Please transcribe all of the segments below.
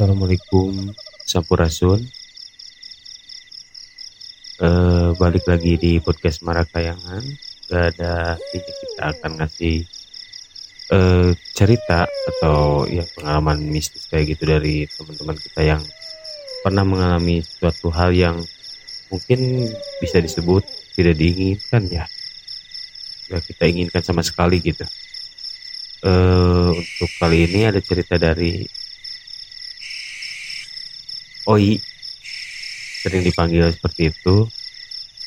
Assalamualaikum Sampurasun uh, Balik lagi di podcast Marakayangan. Gak ada ini kita akan ngasih uh, cerita atau ya pengalaman mistis kayak gitu dari teman-teman kita yang pernah mengalami suatu hal yang mungkin bisa disebut tidak diinginkan ya. Ya kita inginkan sama sekali gitu. Uh, untuk kali ini ada cerita dari Oi sering dipanggil seperti itu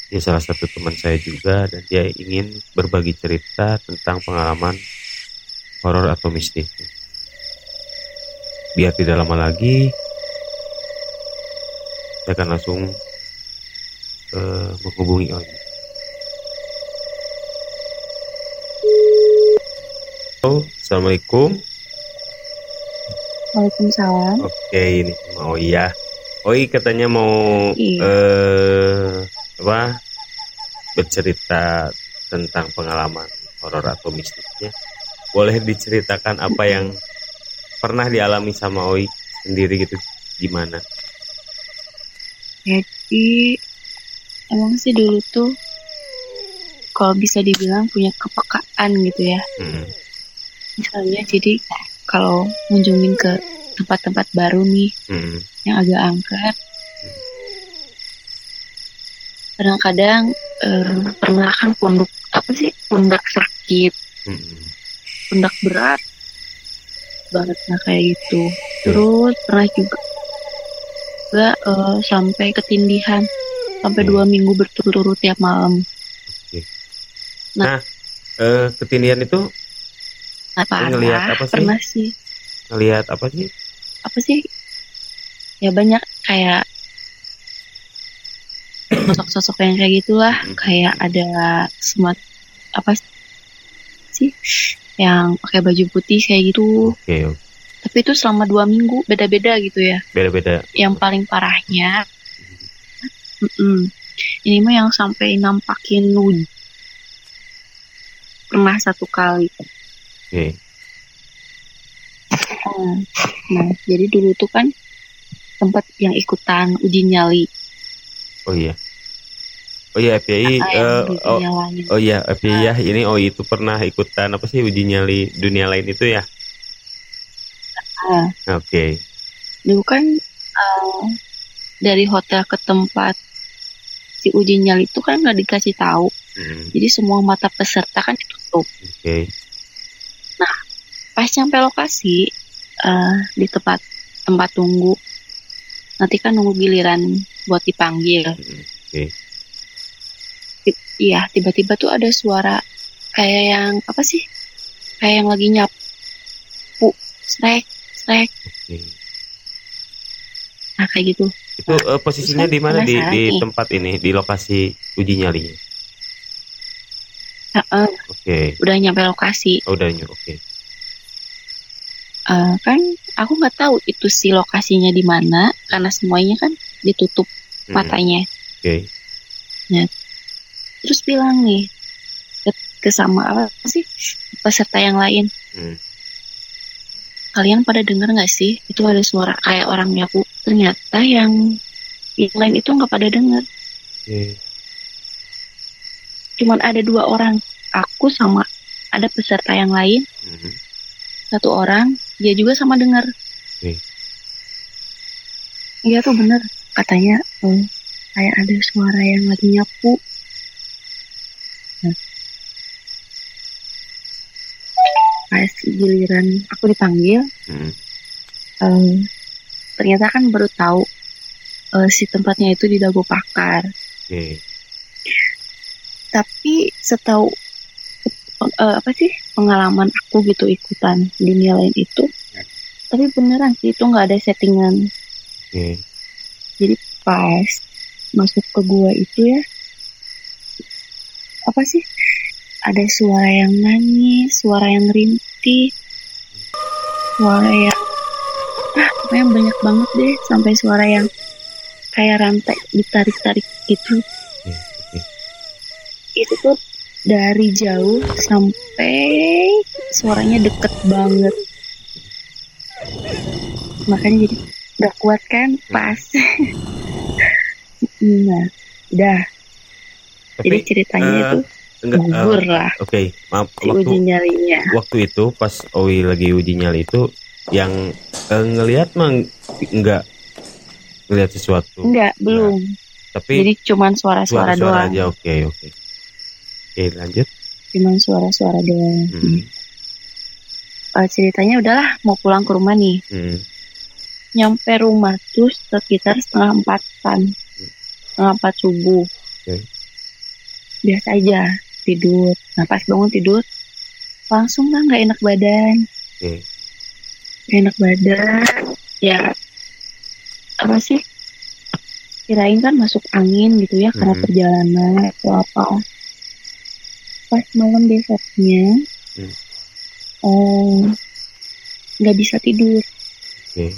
dia salah satu teman saya juga dan dia ingin berbagi cerita tentang pengalaman horor atau mistis biar tidak lama lagi saya akan langsung uh, menghubungi Oi Halo, Assalamualaikum. Waalaikumsalam. Oke, ini mau ya. Oi katanya mau Iya. eh apa bercerita tentang pengalaman horor atau mistisnya. Boleh diceritakan apa yang pernah dialami sama Oi sendiri gitu gimana? Jadi emang sih dulu tuh kalau bisa dibilang punya kepekaan gitu ya. Hmm, Misalnya jadi kalau kunjungin ke tempat-tempat baru nih hmm, yang agak angker. Kadang-kadang eh, pernah kan pundak apa sih pundak sakit, hmm, pundak berat banget nah kayak gitu. Terus pernah juga juga eh, sampai ketindihan sampai Hmm. dua minggu berturut-turut tiap malam. Eh ketindihan itu Nah, parah. ngelihat apa sih? Pernah sih. ngelihat apa sih? Apa sih? Ya banyak kayak sosok-sosok yang kayak gitulah. Kayak ada semat apa sih yang pakai baju putih kayak gitu. Oke, oke. Tapi itu selama dua minggu beda-beda gitu ya. beda-beda. Yang paling parahnya, mm-mm, ini mah yang sampai nampakin wujud. Pernah satu kali. Oke. Hmm. Nah, jadi dulu tuh kan tempat yang ikutan uji nyali. Oh iya. Oh iya FPI Ah, eh, oh, nyalain. oh iya FPI ya ini oh itu pernah ikutan apa sih uji nyali dunia lain itu ya? Ah, Oke. dulu kan eh, dari hotel ke tempat si uji nyali itu kan nggak dikasih tahu. Hmm, Jadi semua mata peserta kan ditutup. Oke. Pas sampai lokasi eh, di tempat tempat tunggu, nanti kan nunggu giliran buat dipanggil. Ti- Iya, tiba-tiba tuh ada suara kayak yang apa sih? Kayak yang lagi nyapu, strek, strek. Oke. Nah kayak gitu. Itu eh, posisinya di mana di di nih. tempat ini di lokasi uji nyalinya? Heeh, Oke. udah nyampe lokasi. Oh, udah nyuruh. Oke. Eh, kan aku nggak tahu itu si lokasinya di mana karena semuanya kan ditutup Hmm, matanya. Oke. Terus bilang nih ke, ke sama apa sih peserta yang lain, Hmm, kalian pada dengar nggak sih itu ada suara kayak orang nyapu? Ternyata yang yang lain itu nggak pada dengar. Oke. Cuman ada dua orang, aku sama ada peserta yang lain, Hmm, satu orang dia juga sama dengar. Oke. Iya tuh bener katanya eh, kayak ada suara yang lagi nyapu. Nah. Pas giliran aku dipanggil, hmm, eh, ternyata kan baru tahu eh, si tempatnya itu di Dago Pakar. Oke. Tapi setahu eh, apa sih pengalaman aku gitu ikutan dunia lain itu, tapi beneran sih itu nggak ada settingan. Oke. Jadi pas masuk ke gua itu ya, apa sih? Ada suara yang nangis, suara yang rintih, suara yang ah pokoknya banyak banget deh sampai suara yang kayak rantai ditarik-tarik gitu. Oke. Oke. Itu tuh dari jauh sampai suaranya deket banget. Makanya jadi Gak kuat kan? Pas. nah, udah. Jadi Tapi ceritanya eh, itu enggak eh, gugur lah oke, maaf si uji waktu nyalinya. waktu itu pas Owi lagi uji nyali itu yang eh, ngelihat mah enggak ngelihat sesuatu. Enggak, belum. Tapi Jadi cuman suara-suara doang. aja oke oke. Oke, lanjut. Cuman suara-suara doang. Hmm. Eh, ceritanya udahlah mau pulang ke rumah nih. Hmm. Nyampe rumah tuh sekitar setengah empatan. Setengah empat subuh. Oke. Biasa aja tidur. Nah pas bangun tidur langsung lah nggak enak badan. Oke. Nggak enak badan. Ya apa sih? Kirain kan masuk angin gitu ya karena Hmm. perjalanan atau apa. Pas malam besoknya Hmm. eh, nggak bisa tidur. Oke.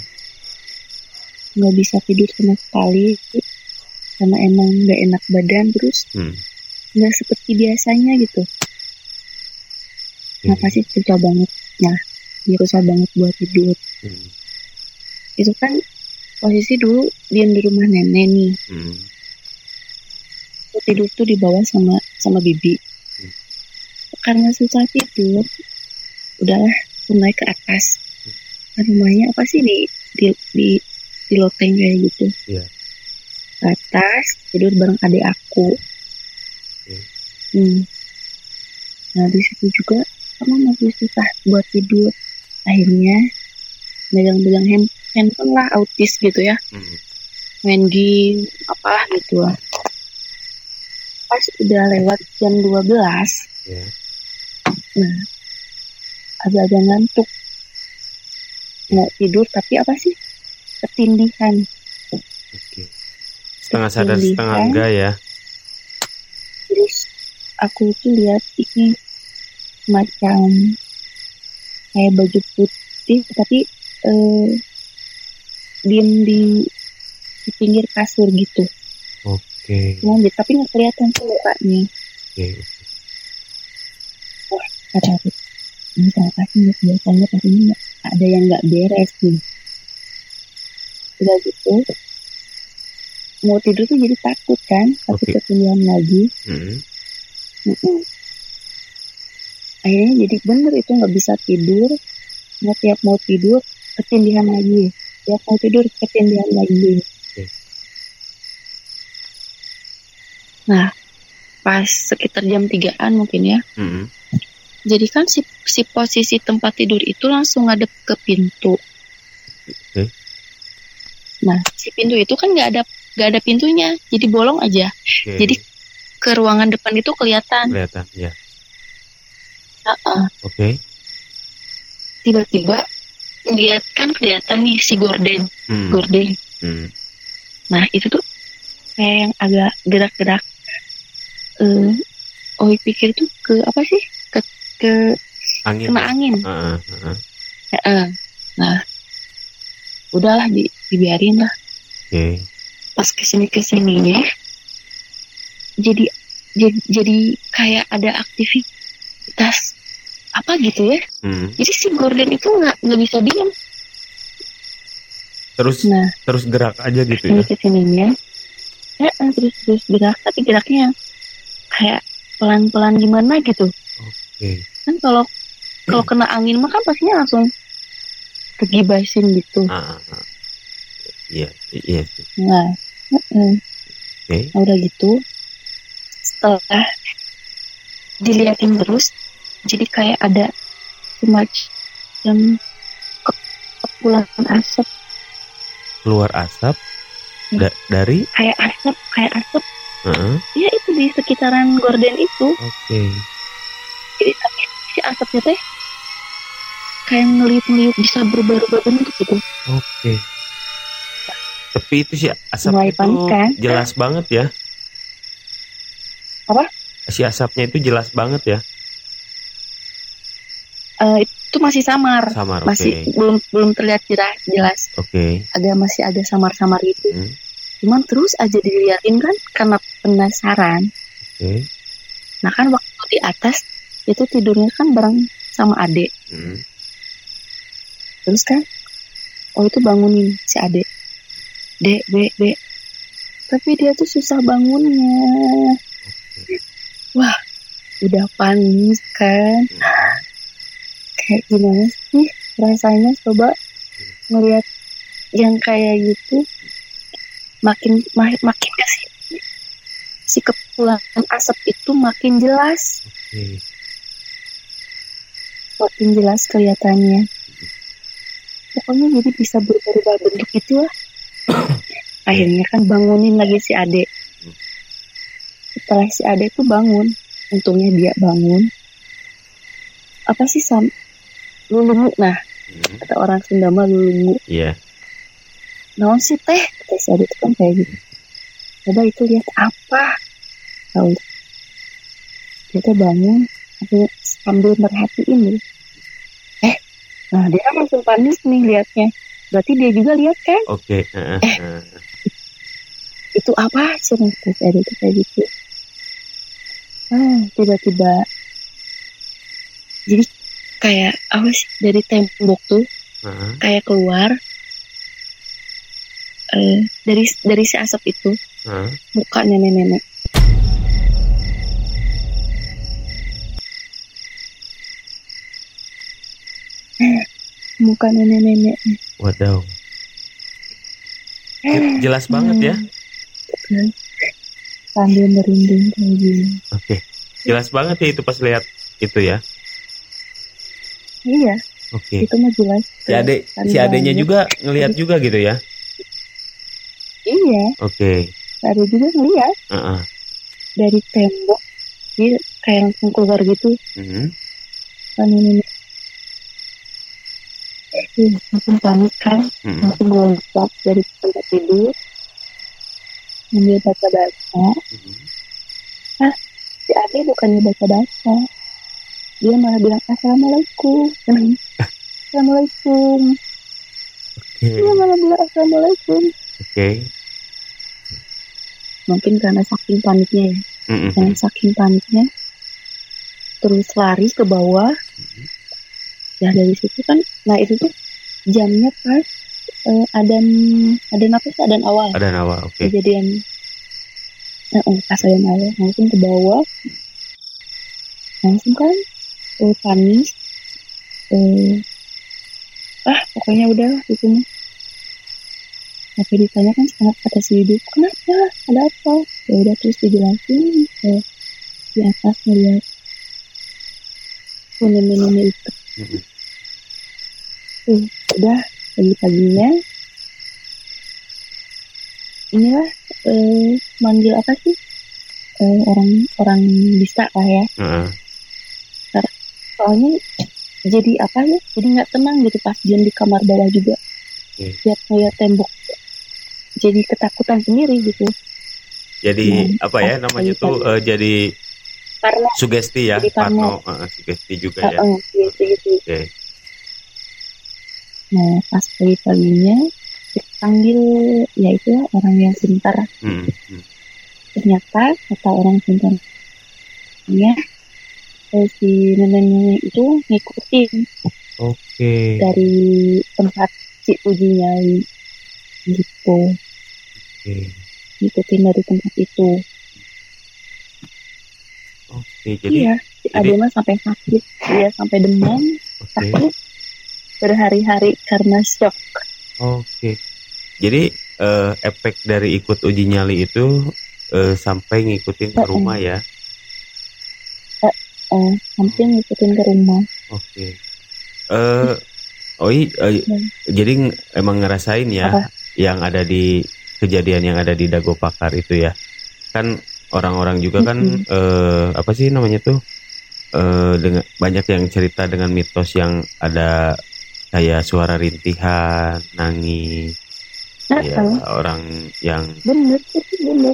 nggak bisa tidur sama sekali karena emang nggak enak badan terus Hmm. nggak seperti biasanya gitu nah pasti susah banget nah dia susah banget buat tidur Hmm. itu kan posisi dulu diam di rumah nenek nih Hmm. Tidur tuh di bawah sama sama bibi Hmm. Karena susah tidur udahlah naik ke atas Kan rumahnya apa sih di di di, di loteng kayak gitu Iya. ke atas tidur bareng adik aku Oke. hmm. nah di situ juga kamu masih susah buat tidur akhirnya megang-megang hand, handphone lah autis gitu ya Hmm. main game apalah gitu lah pas udah lewat jam 12 Ya. agak-agak ngantuk mau tidur tapi apa sih ketindihan Oke. Setengah sadar Ketindihan. setengah enggak ya. terus aku tuh lihat ini macam kayak baju putih tapi eh, diem di di pinggir kasur gitu Oke. Dia- tapi nggak kelihatan tuh mukanya Oke. Kata aku ini kenapa sih nggak biasanya pas ini ada yang nggak beres nih udah gitu mau tidur tuh jadi takut kan takut Oke. ketindihan lagi Hmm. Mm-mm. akhirnya jadi bener itu nggak bisa tidur nggak tiap mau tidur ketindihan lagi tiap mau tidur ketindihan lagi Oke. nah pas sekitar jam 3an mungkin ya Hmm. Jadi kan si, si posisi tempat tidur itu langsung ngadep ke pintu Oke. nah si pintu itu kan nggak ada nggak ada pintunya jadi bolong aja Oke. Jadi- ke ruangan depan itu kelihatan kelihatan ya. Heeh. Oke. tiba-tiba lihat kan kelihatan nih si gorden Hmm. gorden Hmm. Nah itu tuh kayak yang agak gerak-gerak. Eh, oh pikir tuh ke apa sih? Ke Angin. kena angin. Heeh, heeh. Heeh. Nah, udahlah di, dibiarin lah. Oke. Pas ke sini ke sininya, jadi jadi jadi kayak ada aktivitas apa gitu ya. Hmm. Jadi si Gordon itu nggak nggak bisa diam. Terus Nah terus gerak aja gitu ke sini ya. ke sininya, ya terus terus gerak tapi geraknya kayak pelan-pelan gimana gitu. Oke. kan kalau kalau kena angin mah kan pastinya langsung kegibasin gitu Ah, ah, ah. Iya, iya nah heeh. Oke. Nah, udah gitu setelah diliatin terus jadi kayak ada semacam ke- kepulan asap Keluar asap da- dari kayak asap kayak asap Heeh. ya itu di sekitaran gorden itu Oke. jadi si asapnya teh kayak ngeliut-ngeliut bisa berubah-ubah bentuk gitu Oke. Tapi itu sih asapnya Mulai itu panik kan? jelas banget ya. Apa? Si asapnya itu jelas banget ya. Eh, itu masih samar Samar. Oke. masih belum belum terlihat jelas jelas Oke. agak masih agak samar-samar gitu Hmm. cuman terus aja diliatin kan karena penasaran Oke. nah kan waktu di atas itu tidurnya kan bareng sama adik Hmm. terus kan oh itu bangunin si ade. Dek dek dek tapi dia tuh susah bangunnya. Wah udah panik kan? Kayak gimana sih rasanya? Coba ngelihat yang kayak gitu. Makin ma- makin ke sini si kepulan asap itu makin jelas. Makin jelas kelihatannya. Pokoknya jadi bisa berubah bentuk gitu lah akhirnya kan bangunin lagi si ade. Setelah si ade tuh bangun untungnya dia bangun. Apa sih sam? Lulungu nah Hmm, kata orang Sunda mah lulungu. Iya. naon sih teh? Kata si ade tuh kan kayak gitu. Coba itu lihat apa? Tahu. Dia tuh bangun sambil- sambil merhatiin gitu. eh nah dia kan langsung panik nih liatnya berarti dia juga lihat kan Oke. heeh, Eh. itu apa sih terus ada itu kayak gitu ah tiba-tiba jadi kayak apa sih dari tembok tuh Heeh. kayak keluar eh, dari dari si asap itu Heeh. muka nenek-nenek muka nenek-nenek Wadaw. Jelas banget ya. Hmm. sambil merinding kayak gini Oke. Jelas banget ya itu pas lihat itu ya. iya Oke. itu mah jelas Si ade, si adenya juga ngelihat juga gitu ya. iya Oke. ada juga ngeliat Heeh. dari tembok dia kayak langsung keluar gitu Mhm. kan ini Ih, langsung panik kan Mhm. langsung melompat dari tempat tidur sambil baca-baca Mhm. si Ade bukannya baca-baca dia malah bilang assalamualaikum assalamualaikum Oke. dia malah bilang assalamualaikum Oke. mungkin karena saking paniknya ya Mhm. karena saking paniknya terus lari ke bawah ya dari situ kan nah itu tuh jamnya pas eh, adan adan apa sih? Adan awal. Ada nawa. Oke. kejadian. Eh, eh, pas adan awal langsung ke bawah. Langsung kan eh, panik eh, ah pokoknya udah lah itu mah tapi ditanya kan sangat kata si hidup kenapa? Ada apa? Ya udah terus dijelasin eh, di atas melihat nenek-nenek itu Mhm. udah pagi-paginya inilah eh, manggil apa sih Eh, orang orang bisa lah ya Heeh. soalnya jadi apa ya jadi nggak tenang gitu pas dia di kamar bawah juga Oke. lihat kayak tembok jadi ketakutan sendiri gitu Jadi Nah, apa ya namanya pagi-pagi. tuh eh, jadi karena sugesti ya, Jadi Parno. Heeh, sugesti juga ya. eh, eh, gitu gitu Oke. Nah pas pagi-paginya dipanggil ya itu orang yang pintar Mhm. Mhm. ternyata kata orang pintarnya eh, si nenek-nenek itu ngikutin Oke. dari tempat si uji nyali gitu Oke. ngikutin dari tempat itu Oke. Jadi iya si jadi- Ade mah sampai sakit dia sampai demam oke. sakit berhari-hari karena shock Oke. Jadi eh, efek dari ikut uji nyali itu eh, sampai ngikutin ke Mm-mm. rumah ya. eh, sampai ngikutin ke rumah Oke. Eh Oi, eh, Hmm. jadi ng- emang ngerasain ya Apa? yang ada di kejadian yang ada di Dago Pakar itu ya. Kan orang-orang juga kan eh, apa sih namanya tuh? Eh dengan banyak yang cerita dengan mitos yang ada kayak suara rintihan, nangis, kayak orang yang bener bener.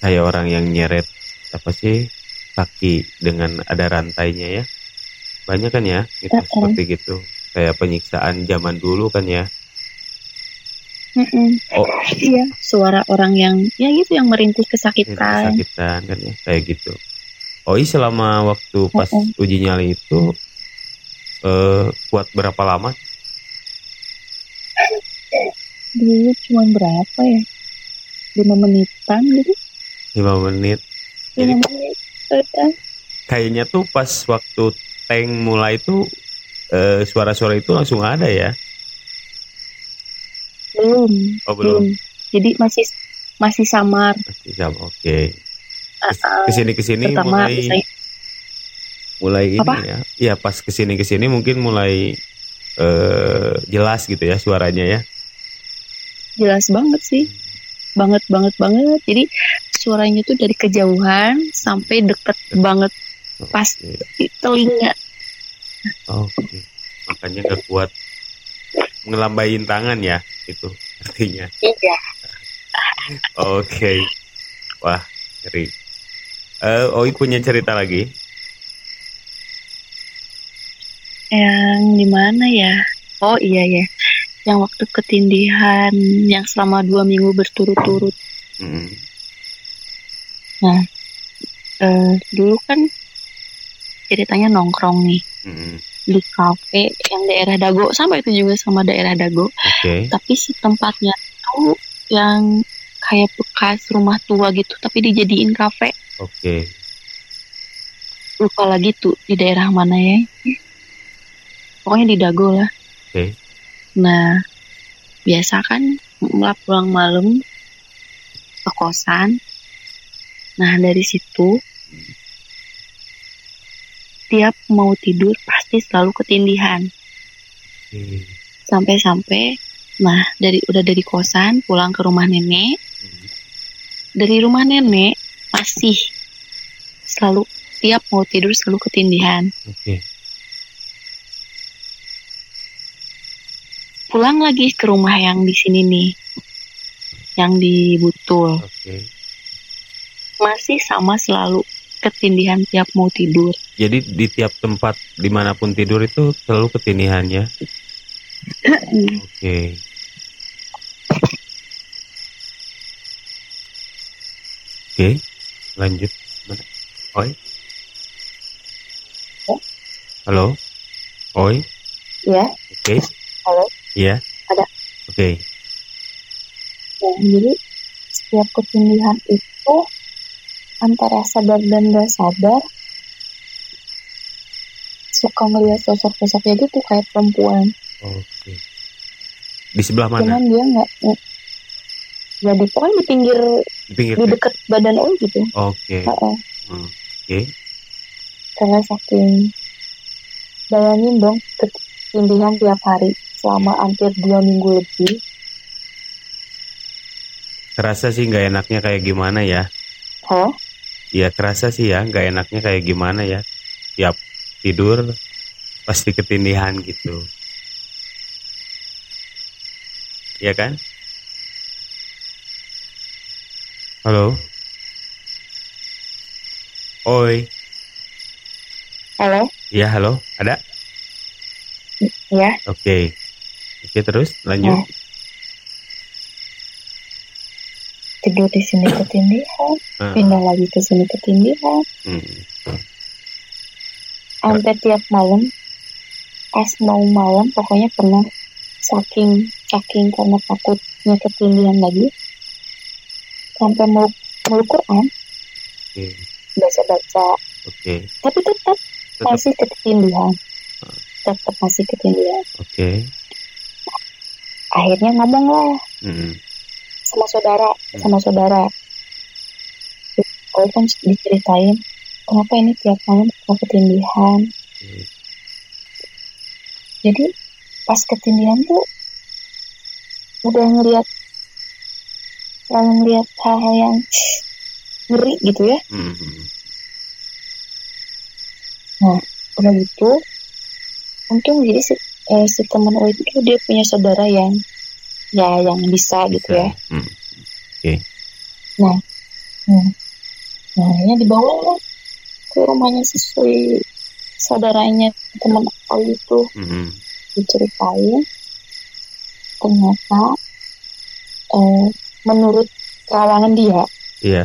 Kayak orang yang nyeret apa sih kaki dengan ada rantainya ya. Banyak kan ya itu Mm-mm. seperti gitu. Kayak penyiksaan zaman dulu kan ya. Mm-mm. Oh. iya suara orang yang ya gitu yang merintih kesakitan. Kesakitan kan ya kayak gitu. Oh iya selama waktu pas Mm-mm. uji nyali itu eh kuat berapa lama dulu cuma berapa ya? Lima menitan gitu. Lima menit. Lima menit eh, kayaknya tuh pas waktu tank mulai tuh eh, suara-suara itu langsung ada ya? Belum oh belum. jadi masih masih samar. Masih sama oke. Ah, ah. ke sini ke sini pertama mulai misalnya mulai ini Apa? ya. Iya pas ke sini ke sini mungkin mulai eh, jelas gitu ya suaranya ya jelas banget sih banget banget banget jadi suaranya tuh dari kejauhan sampai deket banget pas di telinga Oke. Makanya nggak kuat ngelambain tangan ya itu artinya. iya Oke. Wah, ngeri. Eh, Oi punya cerita lagi? yang di mana ya oh iya ya yang waktu ketindihan yang selama dua minggu berturut-turut. Mm, Eh, dulu kan ceritanya nongkrong nih mm, di kafe yang daerah Dago. Sama itu juga sama daerah Dago. Oke. tapi si tempatnya tuh yang kayak bekas rumah tua gitu tapi dijadiin kafe. Oke. lupa lagi tuh di daerah mana ya. Pokoknya di Dago lah. Oke. Nah biasa kan mulai pulang malam ke kosan nah dari situ tiap mau tidur pasti selalu ketindihan Oke. sampai-sampai nah dari udah dari kosan pulang ke rumah nenek dari rumah nenek masih selalu tiap mau tidur selalu ketindihan Oke. Pulang lagi ke rumah yang di sini nih yang di Butul Oke. masih sama selalu ketindihan tiap mau tidur Jadi di tiap tempat di mana pun tidur itu selalu ketindihannya. Oke. Oke, lanjut. Mana? Oi. Halo. Oi. ya Oke. Halo? Iya. Ada. Oke. Ya, jadi setiap ketindihan itu antara sadar dan gak sadar suka melihat sosok-sosoknya gitu kayak perempuan Oke. Di sebelah mana? cuman dia nggak jadi pokoknya di pinggir Di pinggir. di dekat badan Oi gitu Oke. Hmm. Oke. karena saking bayangin dong ketindihan tiap hari selama hampir dua minggu lebih Kerasa sih nggak enaknya kayak gimana ya? oh Iya kerasa sih ya nggak enaknya kayak gimana ya? Tiap tidur pasti ketindihan gitu. Iya kan? Halo. Oi. halo Iya halo. Ada? ya Oke. Oke terus lanjut. Oh. tidur di sini ketindihan Ah, pindah lagi ke sini ketindihan hmm. sampai tiap malam pas mau malam pokoknya pernah saking saking karena takutnya ketindihan lagi sampai mau meluk Quran baca baca Oke. tapi tetap Tetap. masih ketindihan tetap masih ketindihan Oke. Akhirnya ngomong lah Hmm. sama saudara Hmm. sama saudara kalau kan diceritain kenapa ini tiap malam kok ketindihan Oke. jadi pas ketindihan tuh udah ngeliat selalu ngeliat hal-hal yang ngeri gitu ya Hmm. hmm. udah gitu untung jadi eh, si teman O itu dia punya saudara yang ya yang bisa gitu ya Hmm. hmm. nah akhirnya dibawa lah ke rumahnya sesuai saudaranya teman O itu Hmm. diceritain ternyata eh, menurut kalangan dia Iya.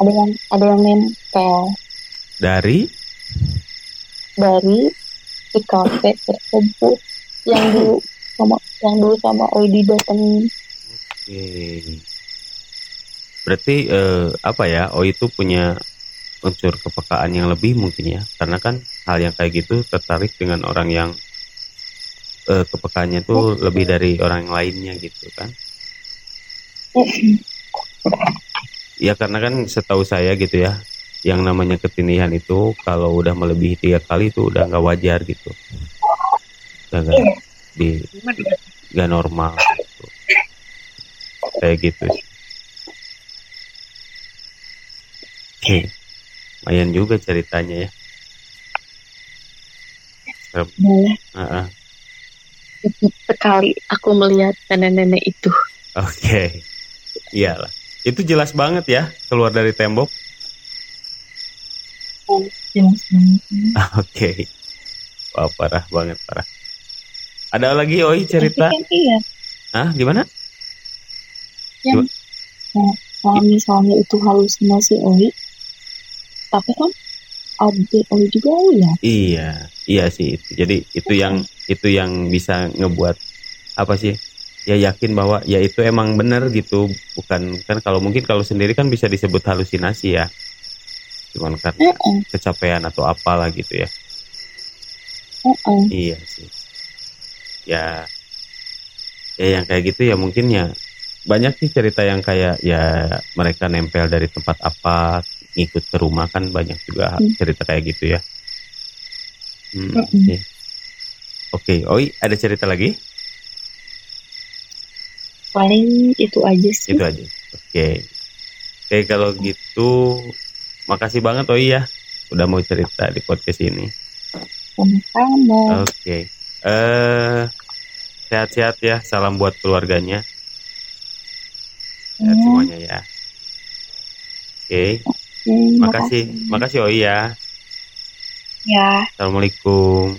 ada yang ada yang nempel Dari dari di kafe tersebut yang dulu sama yang dulu sama Oi didatengin Oke. Berarti eh, apa ya? Oh itu punya unsur kepekaan yang lebih mungkin ya, karena kan hal yang kayak gitu tertarik dengan orang yang eh, kepekaannya tuh lebih dari orang yang lainnya gitu kan? Ya karena kan setahu saya gitu ya, yang namanya ketinihan itu kalau udah melebihi tiga kali itu udah nggak wajar gitu, udah nggak di nggak normal gitu. kayak gitu. Oke, lumayan juga ceritanya ya. Serem. Ah, ah. sekali aku melihat nenek-nenek itu Oke, iyalah. Itu jelas banget ya keluar dari tembok. Jelas banget Ah, Oke, wah parah banget parah. Ada lagi Oi cerita? Kan iya Ah, gimana? yang nah, kalau misalnya itu halusinasi Oi tapi kan ada Oi juga ya Iya, iya sih itu. Jadi itu yang itu yang bisa ngebuat apa sih? Ya yakin bahwa ya itu emang bener gitu. Bukan kan kalau mungkin kalau sendiri kan bisa disebut halusinasi ya. Cuman karena Heeh, kecapean atau apalah gitu ya. heeh. Iya sih. Ya, ya yang kayak gitu ya mungkin ya banyak sih cerita yang kayak ya mereka nempel dari tempat apa ngikut ke rumah kan banyak juga Hmm. cerita kayak gitu ya. Hmm, Mm-mm. oke. Oke, Oi ada cerita lagi? paling itu aja sih Itu aja. Oke. Oke kalau gitu makasih banget Oi ya udah mau cerita di podcast ini. sama-sama Oke. Eh sehat-sehat ya. Salam buat keluarganya. Sehat Hmm, semuanya ya. Oke. oke, Makasih. Makasih Oi ya. ya Assalamualaikum.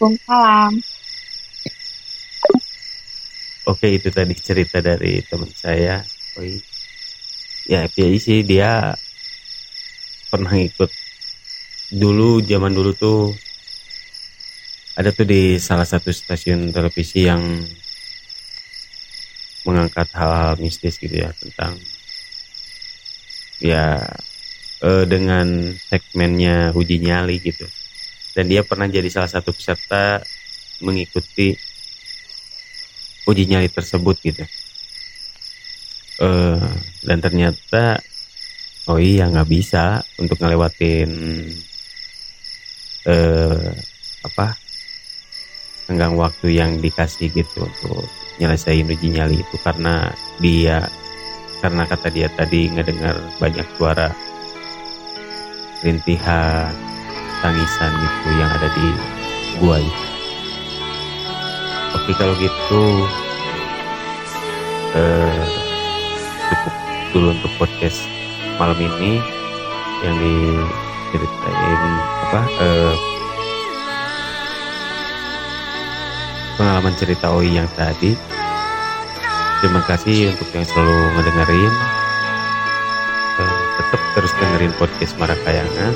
Waalaikumsalam Oke itu tadi cerita dari teman saya. Oi. Ya FPI sih dia pernah ikut dulu zaman dulu tuh ada tuh di salah satu stasiun televisi yang mengangkat hal-hal mistis gitu ya tentang ya eh, dengan segmennya uji nyali gitu. Dan dia pernah jadi salah satu peserta mengikuti uji nyali tersebut gitu. Eh dan ternyata oh iya nggak bisa untuk ngelewatin eh apa tenggang waktu yang dikasih gitu untuk nyelesain uji nyali itu karena dia karena kata dia tadi ngedengar banyak suara rintihan tangisan gitu yang ada di gua itu. Oke kalau gitu eh, cukup dulu untuk podcast malam ini yang diceritain apa eh, pengalaman cerita Oi yang tadi. Terima kasih untuk yang selalu ngedengerin. Eh, tetap terus dengerin podcast Marakayangan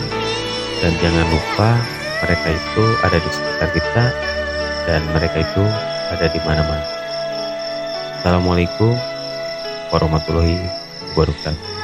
dan jangan lupa mereka itu ada di sekitar kita dan mereka itu ada di mana-mana. Assalamualaikum warahmatullahi wabarakatuh.